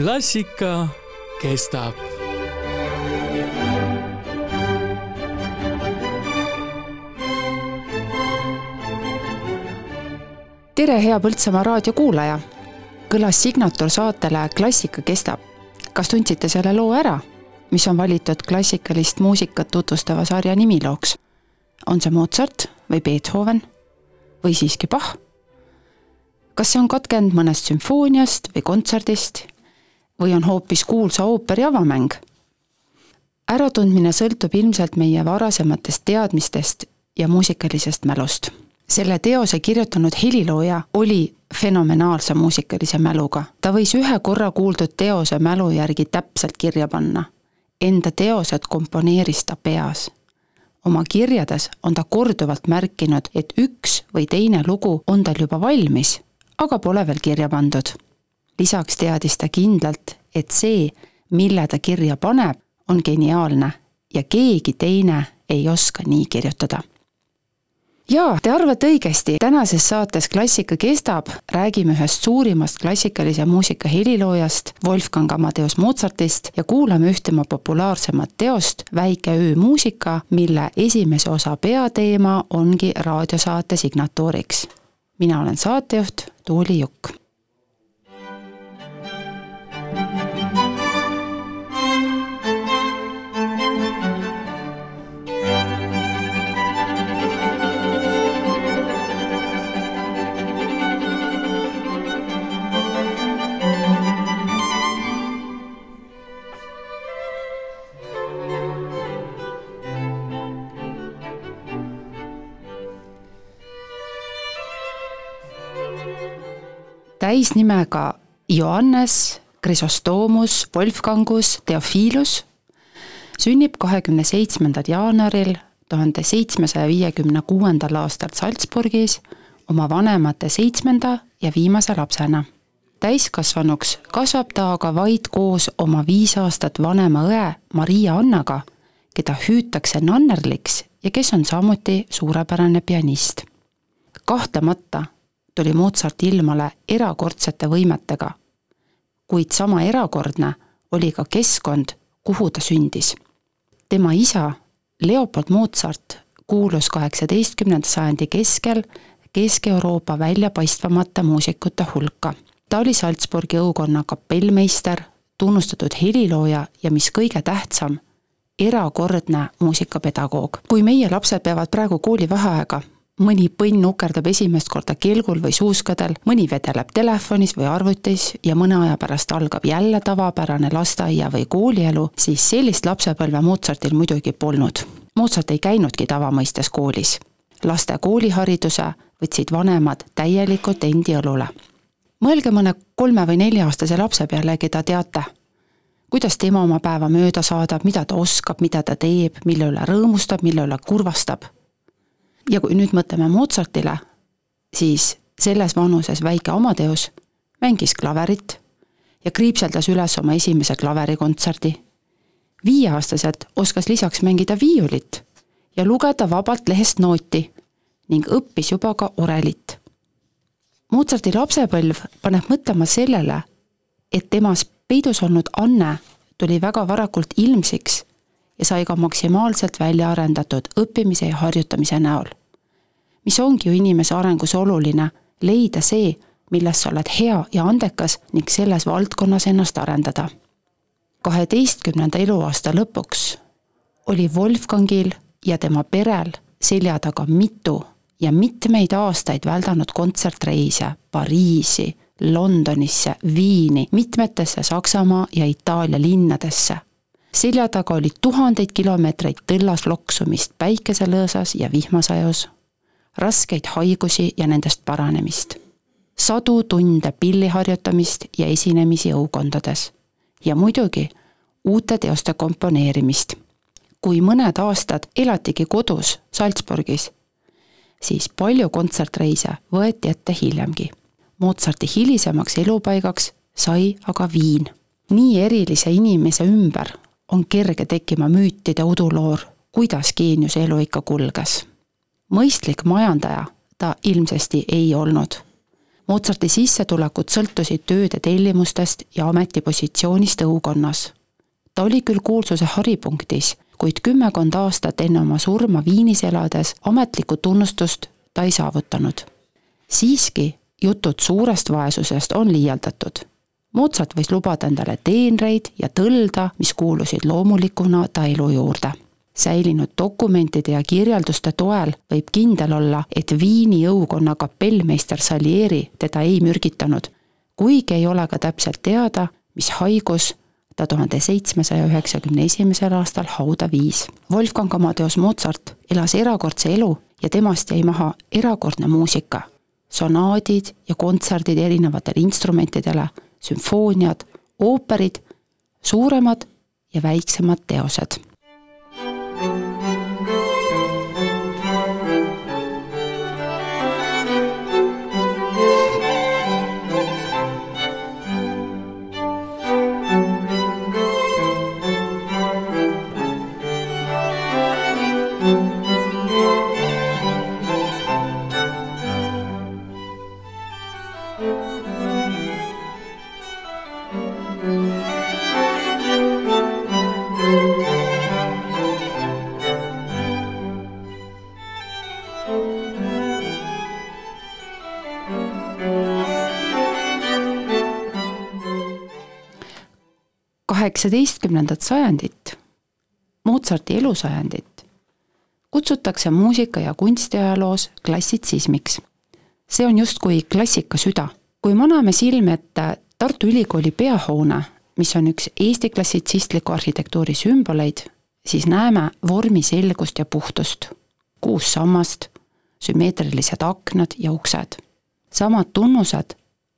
klassika kestab. tere, hea Põltsamaa raadiokuulaja. kõlas signatuur saatele Klassika kestab. kas tundsite selle loo ära, mis on valitud klassikalist muusikat tutvustava sarja nimilooks? on see Mozart või Beethoven või siiski Bach? kas see on katkenud mõnest sümfooniast või kontserdist või on hoopis kuulsa ooperi avamäng? äratundmine sõltub ilmselt meie varasematest teadmistest ja muusikalisest mälust. selle teose kirjutanud helilooja oli fenomenaalse muusikalise mäluga. ta võis ühe korra kuuldud teose mälu järgi täpselt kirja panna. Enda teosed komponeeris ta peas. oma kirjades on ta korduvalt märkinud, et üks või teine lugu on tal juba valmis, aga pole veel kirja pandud lisaks teadis ta kindlalt, et see, mille ta kirja paneb, on geniaalne ja keegi teine ei oska nii kirjutada. jaa, te arvate õigesti, tänases saates Klassika kestab, räägime ühest suurimast klassikalise muusika heliloojast, Wolfgang Amadeus Mozartist ja kuulame üht tema populaarsemat teost, Väike öömuusika, mille esimese osa peateema ongi raadiosaate signatuuriks. mina olen saatejuht Tuuli Jukk täisnimega Johannes Chrysostomos Wolfgangus Theophilus sünnib kahekümne seitsmendal jaanuaril tuhande seitsmesaja viiekümne kuuendal aastal Salzburgis oma vanemate seitsmenda ja viimase lapsena. täiskasvanuks kasvab ta aga vaid koos oma viis aastat vanema õe Maria Annaga, keda hüütakse nannerliks ja kes on samuti suurepärane pianist. kahtlemata tuli Mozart ilmale erakordsete võimetega. kuid sama erakordne oli ka keskkond, kuhu ta sündis. tema isa, Leopold Mozart, kuulus kaheksateistkümnenda sajandi keskel Kesk-Euroopa väljapaistvamate muusikute hulka. ta oli Salzburgi õukonna kapellmeister, tunnustatud helilooja ja mis kõige tähtsam, erakordne muusikapedagoog. kui meie lapsed peavad praegu koolivaheaega, mõni põnn ukerdab esimest korda kelgul või suuskadel, mõni vedeleb telefonis või arvutis ja mõne aja pärast algab jälle tavapärane lasteaia või koolielu, siis sellist lapsepõlve Mozartil muidugi polnud. Mozart ei käinudki tavamõistes koolis. laste koolihariduse võtsid vanemad täielikult endi õlule. mõelge mõne kolme- või nelja-aastase lapse peale, keda teate kuidas tema oma päeva mööda saadab, mida ta oskab, mida ta teeb, mille üle rõõmustab, mille üle kurvastab ja kui nüüd mõtleme Mozartile, siis selles vanuses väike Amadeus mängis klaverit ja kriipseldas üles oma esimese klaverikontserdi. viieaastaselt oskas lisaks mängida viiulit ja lugeda vabalt lehest nooti ning õppis juba ka orelit. Mozarti lapsepõlv paneb mõtlema sellele, et temas peidus olnud anne tuli väga varakult ilmsiks ja sai ka maksimaalselt välja arendatud õppimise ja harjutamise näol mis ongi ju inimese arengus oluline, leida see, milles sa oled hea ja andekas ning selles valdkonnas ennast arendada. kaheteistkümnenda eluaasta lõpuks oli Wolfgangil ja tema perel selja taga mitu ja mitmeid aastaid väldanud kontsertreise Pariisi, Londonisse, Viini, mitmetesse Saksamaa ja Itaalia linnadesse. selja taga oli tuhandeid kilomeetreid tõllas loksumist päikeselõõsas ja vihmasajus raskeid haigusi ja nendest paranemist. sadu tunde pilli harjutamist ja esinemisi õukondades. ja muidugi uute teoste komponeerimist. kui mõned aastad elatigi kodus Salzburgis, siis palju kontsertreise võeti ette hiljemgi. Mozarti hilisemaks elupaigaks sai aga Viin. nii erilise inimese ümber on kerge tekkima müütide uduloor, kuidas geeniuse elu ikka kulges mõistlik majandaja ta ilmsesti ei olnud. Mozarti sissetulekud sõltusid tööde tellimustest ja ametipositsioonist õukonnas. ta oli küll kuulsuse haripunktis, kuid kümmekond aastat enne oma surma Viinis elades ametlikku tunnustust ta ei saavutanud. siiski jutud suurest vaesusest on liialdatud. Mozart võis lubada endale teenreid ja tõlda, mis kuulusid loomulikuna ta elu juurde säilinud dokumentide ja kirjelduste toel võib kindel olla, et Viini õukonna kapellmeister Salieri teda ei mürgitanud, kuigi ei ole ka täpselt teada, mis haigus ta tuhande seitsmesaja üheksakümne esimesel aastal hauda viis. Wolfgang Amadeus Mozart elas erakordse elu ja temast jäi maha erakordne muusika, sonaadid ja kontserdid erinevatele instrumentidele, sümfooniad, ooperid, suuremad ja väiksemad teosed kaheksateistkümnendat sajandit, Mozarti elusajandit, kutsutakse muusika- ja kunstiajaloos klassitsismiks. see on justkui klassika süda. kui maname silme ette Tartu Ülikooli peahoone, mis on üks Eesti klassitsistliku arhitektuuri sümboleid, siis näeme vormi selgust ja puhtust. kuus sammast, sümmeetrilised aknad ja uksed. samad tunnused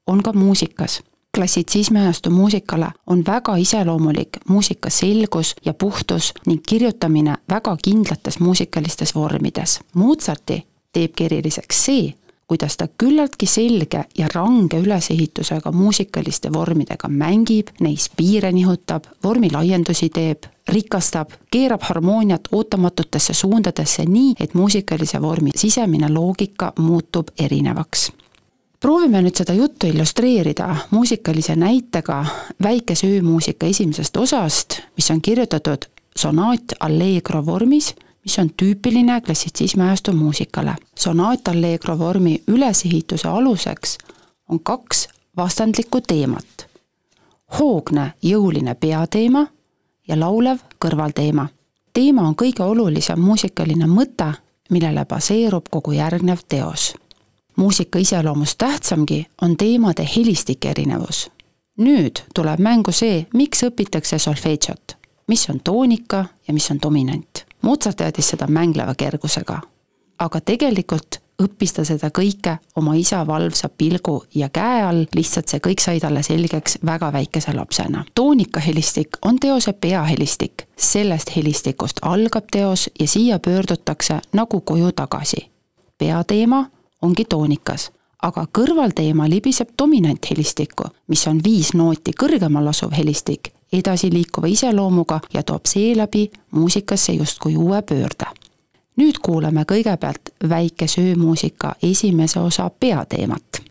on ka muusikas klassitsismi ajastu muusikale on väga iseloomulik muusika selgus ja puhtus ning kirjutamine väga kindlates muusikalistes vormides. Mozarti teebki eriliseks see, kuidas ta küllaltki selge ja range ülesehitusega muusikaliste vormidega mängib, neis piire nihutab, vormilaiendusi teeb, rikastab, keerab harmooniat ootamatutesse suundadesse nii, et muusikalise vormi sisemine loogika muutub erinevaks proovime nüüd seda juttu illustreerida muusikalise näitega väikese öömuusika esimesest osast, mis on kirjutatud sonaat allegro vormis, mis on tüüpiline klassitsismi ajastu muusikale. sonaat allegro vormi ülesehituse aluseks on kaks vastandlikku teemat. hoogne jõuline peateema ja laulev kõrvalteema. teema on kõige olulisem muusikaline mõte, millele baseerub kogu järgnev teos muusika iseloomust tähtsamgi on teemade helistik erinevus. nüüd tuleb mängu see, miks õpitakse solfedžot, mis on toonika ja mis on dominant. Mozart teadis seda mängleva kergusega, aga tegelikult õppis ta seda kõike oma isa valvsa pilgu ja käe all, lihtsalt see kõik sai talle selgeks väga väikese lapsena. toonikahelistik on teose peahelistik, sellest helistikust algab teos ja siia pöördutakse nagu koju tagasi. peateema ongi toonikas, aga kõrvalteema libiseb dominanthelistikku, mis on viis nooti kõrgemal asuv helistik, edasiliikuva iseloomuga ja toob seeläbi muusikasse justkui uue pöörde. nüüd kuulame kõigepealt väike söömuusika esimese osa peateemat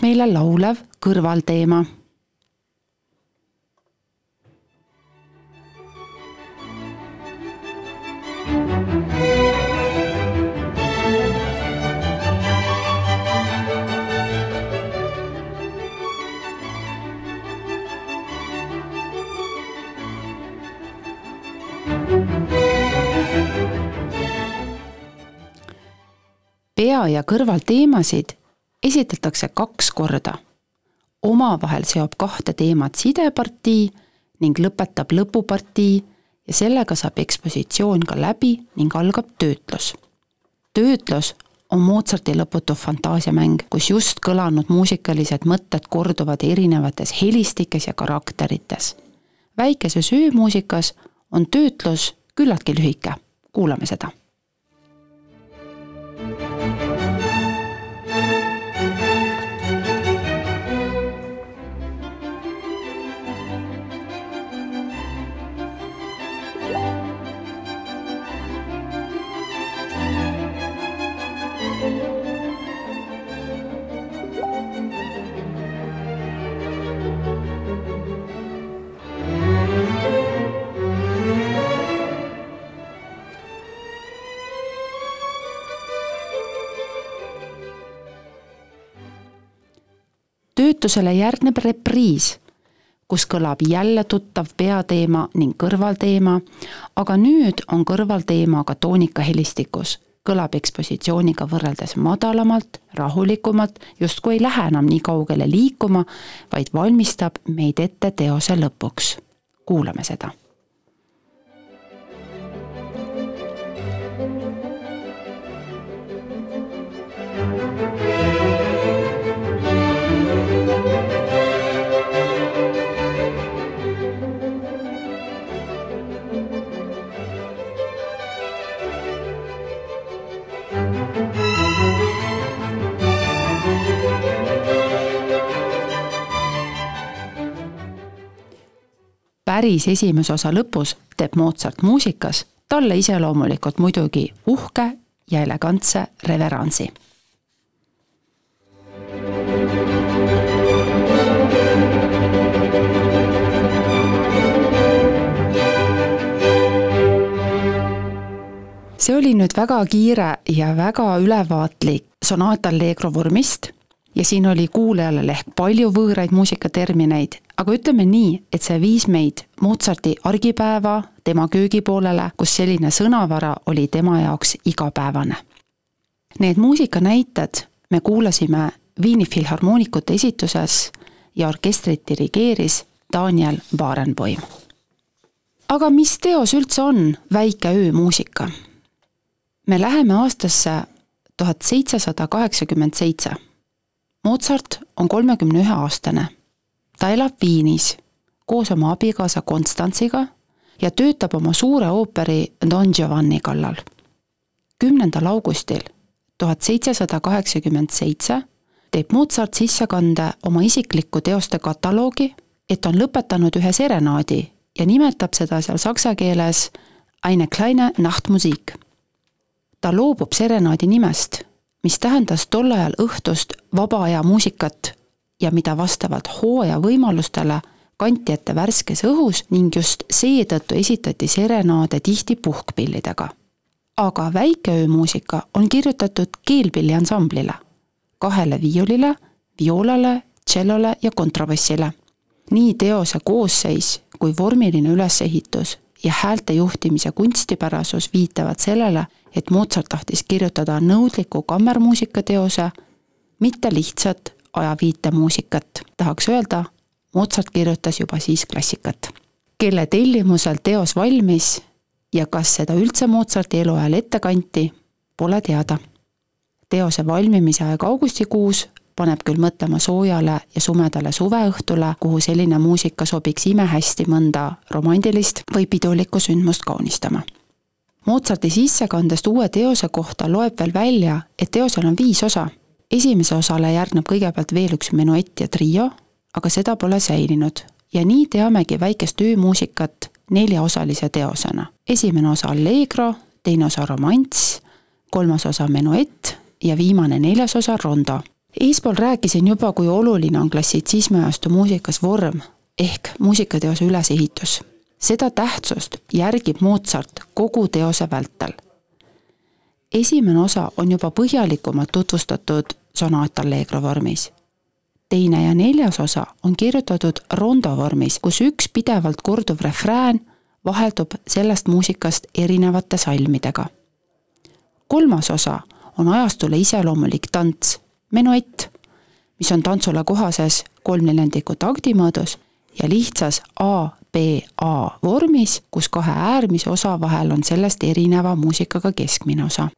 pakub meile laulev kõrvalteema. Pea- ja kõrvalteemasid esitatakse kaks korda. omavahel seob kahte teemat sidepartii ning lõpetab lõpupartii ja sellega saab ekspositsioon ka läbi ning algab töötlus. töötlus on Mozarti lõputu fantaasiamäng, kus just kõlanud muusikalised mõtted korduvad erinevates helistikes ja karakterites. väikeses öömuusikas on töötlus küllaltki lühike, kuulame seda töötusele järgneb repriis, kus kõlab jälle tuttav peateema ning kõrvalteema, aga nüüd on kõrvalteema ka toonikahelistikus. kõlab ekspositsiooniga võrreldes madalamalt, rahulikumalt, justkui ei lähe enam nii kaugele liikuma, vaid valmistab meid ette teose lõpuks. kuulame seda päris esimese osa lõpus teeb Mozart muusikas talle iseloomulikult muidugi uhke ja elegantse reveransi. See oli nüüd väga kiire ja väga ülevaatlik sonaat allegro vormist ja siin oli kuulajale ehk palju võõraid muusikatermineid, aga ütleme nii, et see viis meid Mozarti argipäeva, tema köögipoolele, kus selline sõnavara oli tema jaoks igapäevane. Need muusikanäited me kuulasime Viini Filharmoonikute esituses ja orkestrit dirigeeris Daniel Barenboim. aga mis teos üldse on väike öömuusika? me läheme aastasse tuhat seitsesada kaheksakümmend seitse Mozart on kolmekümne ühe aastane. ta elab Viinis koos oma abikaasa Konstantsiga ja töötab oma suure ooperi Don Giovanni kallal. kümnendal augustil tuhat seitsesada kaheksakümmend seitse teeb Mozart sissekande oma isiklikku teoste kataloogi, et on lõpetanud ühe serenaadi ja nimetab seda seal saksa keeles Eine kleine Nachtmusik. ta loobub serenaadi nimest mis tähendas tol ajal õhtust vaba aja muusikat ja mida vastavalt hooaja võimalustele kanti ette värskes õhus ning just seetõttu esitati serenaade tihti puhkpillidega. aga väikeöömuusika on kirjutatud keelpilliansamblile, kahele viiulile, vioolale, tšellole ja kontrabassile. nii teose koosseis kui vormiline ülesehitus ja häälte juhtimise kunstipärasus viitavad sellele, et Mozart tahtis kirjutada nõudliku kammermuusikateose, mitte lihtsat ajaviitemuusikat. tahaks öelda, Mozart kirjutas juba siis klassikat. kelle tellimusel teos valmis ja kas seda üldse Mozarti eluajal ette kanti, pole teada. teose valmimise aeg augustikuus paneb küll mõtlema soojale ja sumedale suveõhtule, kuhu selline muusika sobiks imehästi mõnda romantilist või pidulikku sündmust kaunistama Mozarti sissekandest uue teose kohta loeb veel välja, et teosel on viis osa. esimese osale järgneb kõigepealt veel üks menuett ja trio, aga seda pole säilinud. ja nii teamegi väikest öömuusikat neljaosalise teosena. esimene osa allegro, teine osa romanss, kolmas osa menuett ja viimane neljas osa rondo. Eespool rääkisin juba, kui oluline on klassitsismi ajastu muusikas vorm ehk muusikateose ülesehitus seda tähtsust järgib Mozart kogu teose vältel. esimene osa on juba põhjalikumalt tutvustatud sonaat allegro vormis. teine ja neljas osa on kirjutatud rondo vormis, kus üks pidevalt korduv refrään vaheldub sellest muusikast erinevate salmidega. kolmas osa on ajastule iseloomulik tants, menuett, mis on tantsule kohases kolmneljandikku taktimõõdus ja lihtsas A-B-A vormis, kus kahe äärmise osa vahel on sellest erineva muusikaga keskmine osa.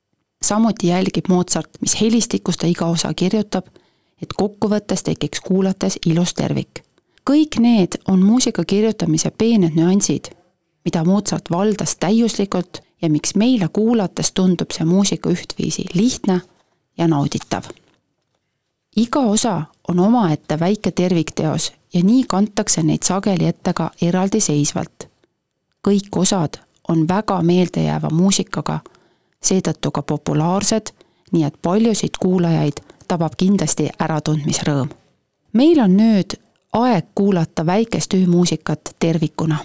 samuti jälgib Mozart, mis helistikus ta iga osa kirjutab, et kokkuvõttes tekiks kuulates ilus tervik. kõik need on muusika kirjutamise peened nüansid, mida Mozart valdas täiuslikult ja miks meile kuulates tundub see muusika ühtviisi lihtne ja nauditav. Iga osa on omaette väike tervikteos ja nii kantakse neid sageli ette ka eraldiseisvalt. kõik osad on väga meeldejääva muusikaga, seetõttu ka populaarsed, nii et paljusid kuulajaid tabab kindlasti äratundmisrõõm. meil on nüüd aeg kuulata väikest öömuusikat tervikuna.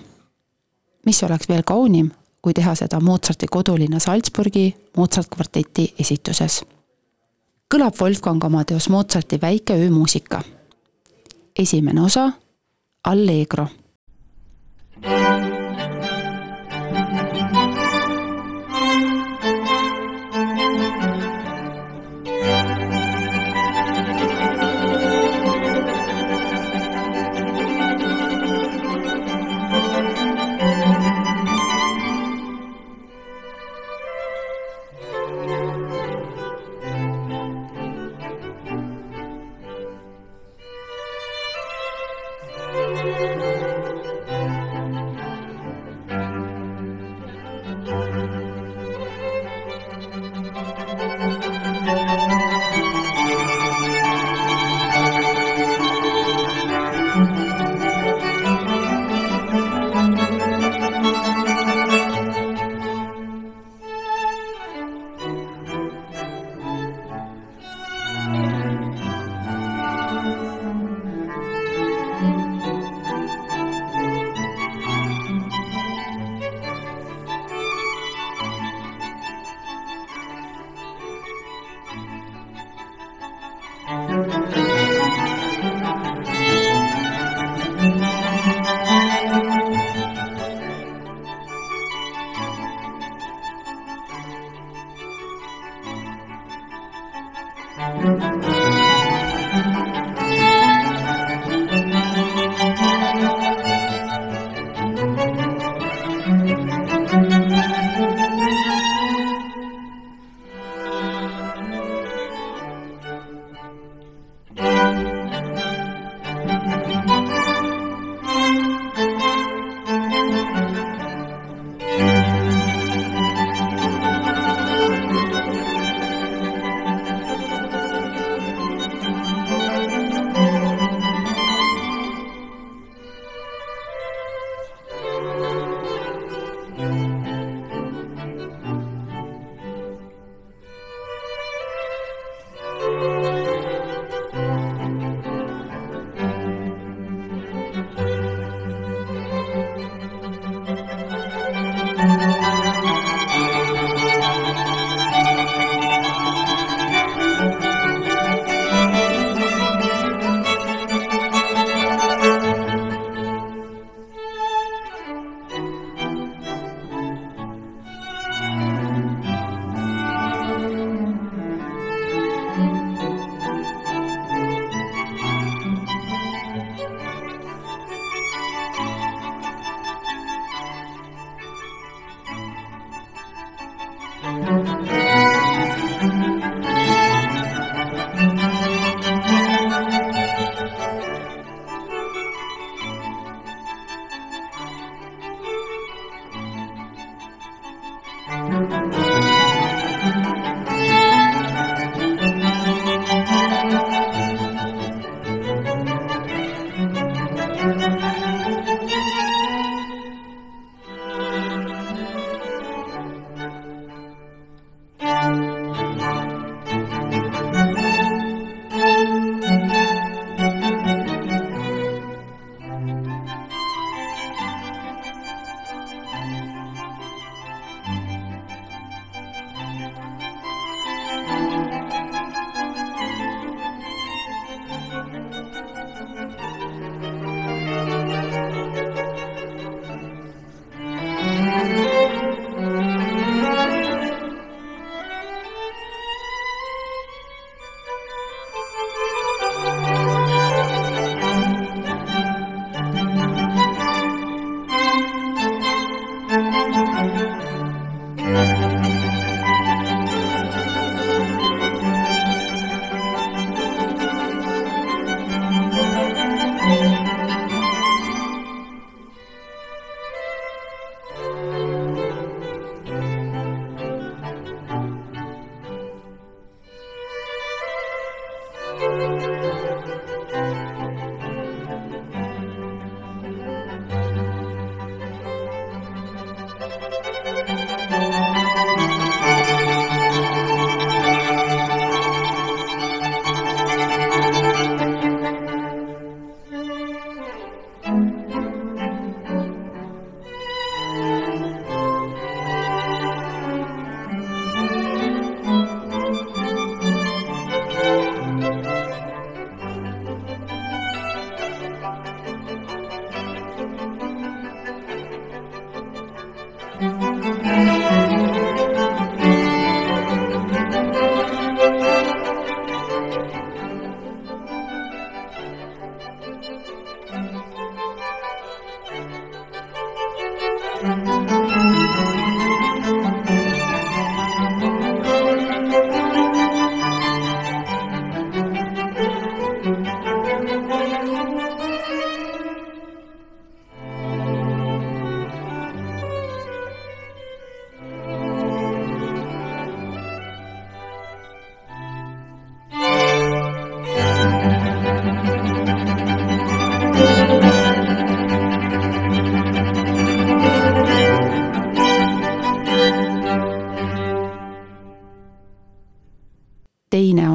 mis oleks veel kaunim, kui teha seda Mozarti kodulinna Salzburgi Mozart kvarteti esituses. Kõlab Wolfgang Amadeus Mozarti väike öömuusika. esimene osa, Allegro teine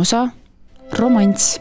Osa, romanss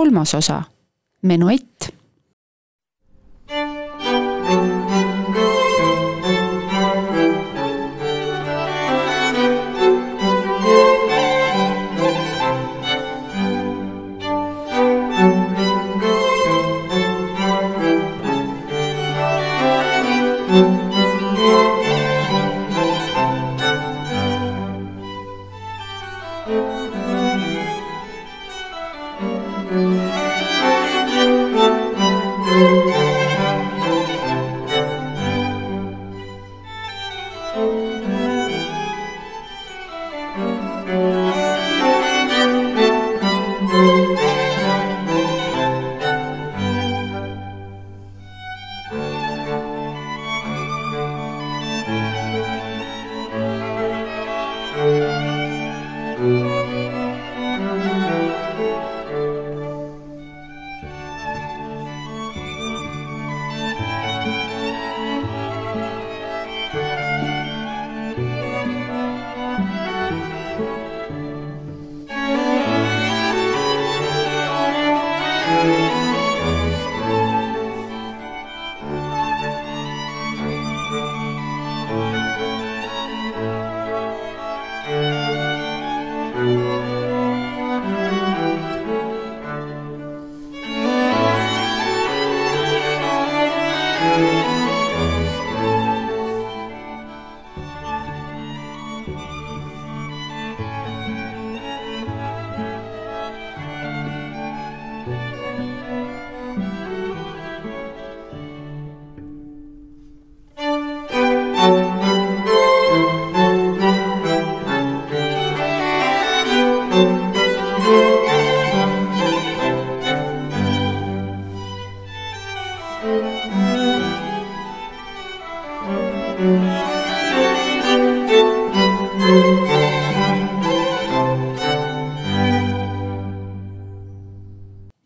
kolmas osa, menuett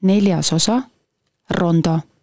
neljas osa, Rondo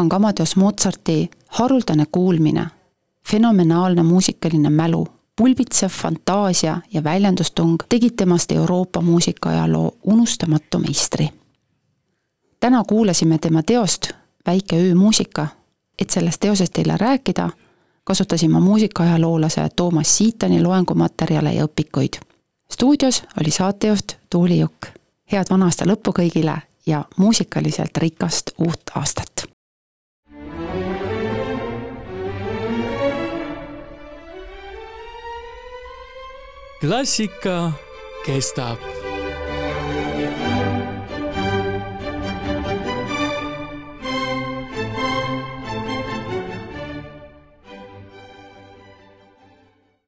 Wolfgang Amadeus Mozarti haruldane kuulmine, fenomenaalne muusikaline mälu, pulbitsev fantaasia ja väljendustung tegid temast Euroopa muusikaajaloo unustamatu meistri. täna kuulasime tema teost Väike öömuusika. et sellest teosest teile rääkida, kasutasin ma muusikaaajaloolase Toomas Siitani loengumaterjale ja õpikuid. stuudios oli saatejuht Tuuli Jukk. head vana aasta lõppu kõigile ja muusikaliselt rikast uut aastat! Klassika kestab